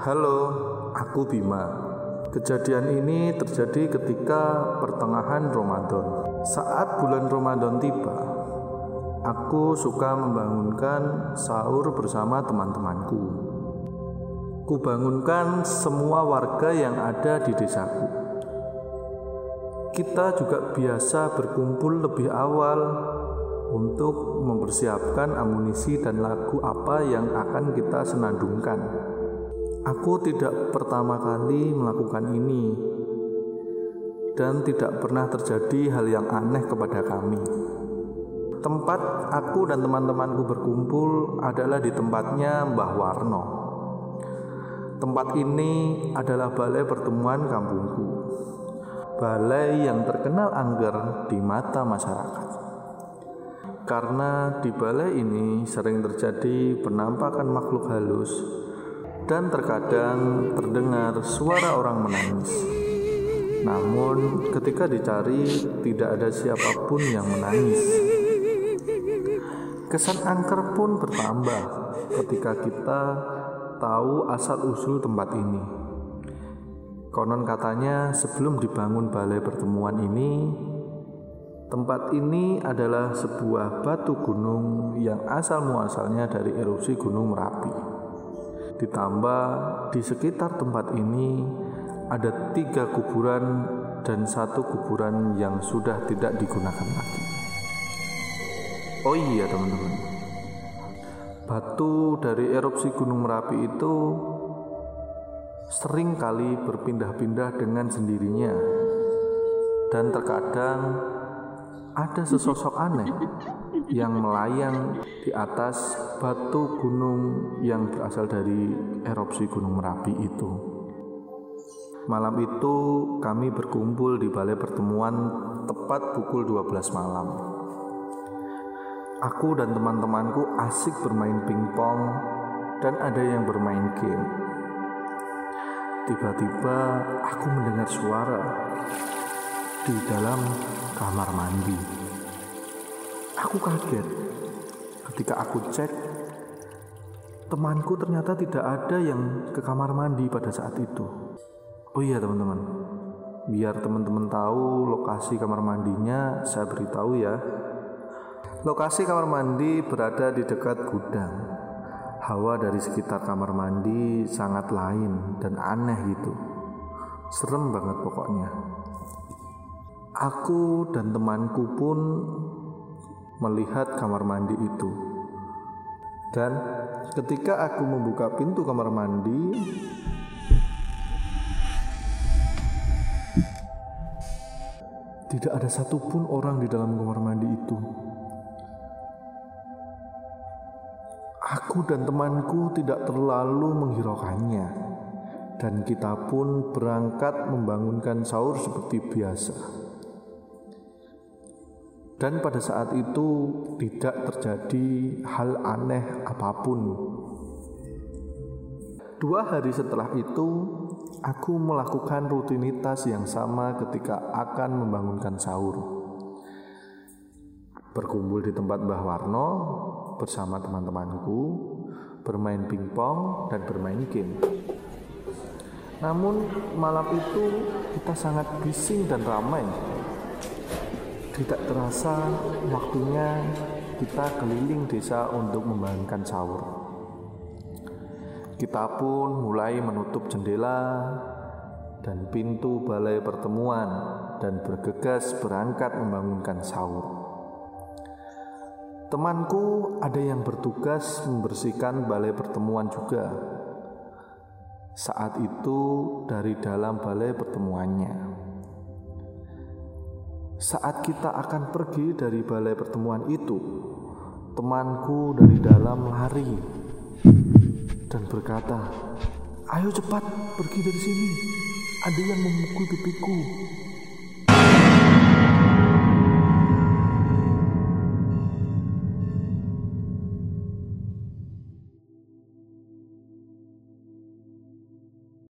Halo, aku Bima. Kejadian ini terjadi ketika pertengahan Ramadan. Saat bulan Ramadan tiba, aku suka membangunkan sahur bersama teman-temanku. Kubangunkan semua warga yang ada di desaku. Kita juga biasa berkumpul lebih awal untuk mempersiapkan amunisi dan lagu apa yang akan kita senandungkan. Aku tidak pertama kali melakukan ini, dan tidak pernah terjadi hal yang aneh kepada kami. Tempat aku dan teman-temanku berkumpul adalah di tempatnya Mbah Warno. Tempat ini adalah balai pertemuan kampungku. Balai yang terkenal angger di mata masyarakat. Karena di balai ini sering terjadi penampakan makhluk halus dan terkadang terdengar suara orang menangis. Namun, ketika dicari, tidak ada siapa pun yang menangis. Kesan angker pun bertambah ketika kita tahu asal-usul tempat ini. Konon katanya, sebelum dibangun balai pertemuan ini, tempat ini adalah sebuah batu gunung yang asal-muasalnya dari erupsi Gunung Merapi. Ditambah di sekitar tempat ini ada tiga kuburan dan satu kuburan yang sudah tidak digunakan lagi. Oh iya teman-teman, batu dari erupsi Gunung Merapi itu sering kali berpindah-pindah dengan sendirinya. Dan terkadang ada sesosok aneh yang melayang di atas batu gunung yang berasal dari erupsi Gunung Merapi itu. Malam itu kami berkumpul di balai pertemuan tepat pukul 12 malam. Aku dan teman-temanku asik bermain pingpong dan ada yang bermain game. Tiba-tiba aku mendengar suara di dalam kamar mandi. Aku kaget ketika aku cek temanku ternyata tidak ada yang ke kamar mandi pada saat itu. Oh iya teman-teman, biar teman-teman tahu lokasi kamar mandinya, saya beritahu ya. Lokasi kamar mandi berada di dekat gudang. Hawa dari sekitar kamar mandi sangat lain dan aneh gitu. Serem banget pokoknya. Aku dan temanku pun melihat kamar mandi itu. Dan ketika aku membuka pintu kamar mandi, tidak ada satupun orang di dalam kamar mandi itu. Aku dan temanku tidak terlalu menghiraukannya, dan kita pun berangkat membangunkan sahur seperti biasa. Dan pada saat itu tidak terjadi hal aneh apa pun. Dua hari setelah itu, aku melakukan rutinitas yang sama ketika akan membangunkan sahur. Berkumpul di tempat Mbah Warno bersama teman-temanku, bermain pingpong dan bermain game. Namun malam itu kita sangat bising dan ramai. Tidak terasa waktunya kita keliling desa untuk membangunkan sahur. Kita pun mulai menutup jendela dan pintu balai pertemuan dan bergegas berangkat membangunkan sahur. Temanku ada yang bertugas membersihkan balai pertemuan juga. Saat itu dari dalam balai pertemuannya. Saat kita akan pergi dari balai pertemuan itu, temanku dari dalam lari dan berkata, "Ayo cepat pergi dari sini. Ada yang memukul pipiku."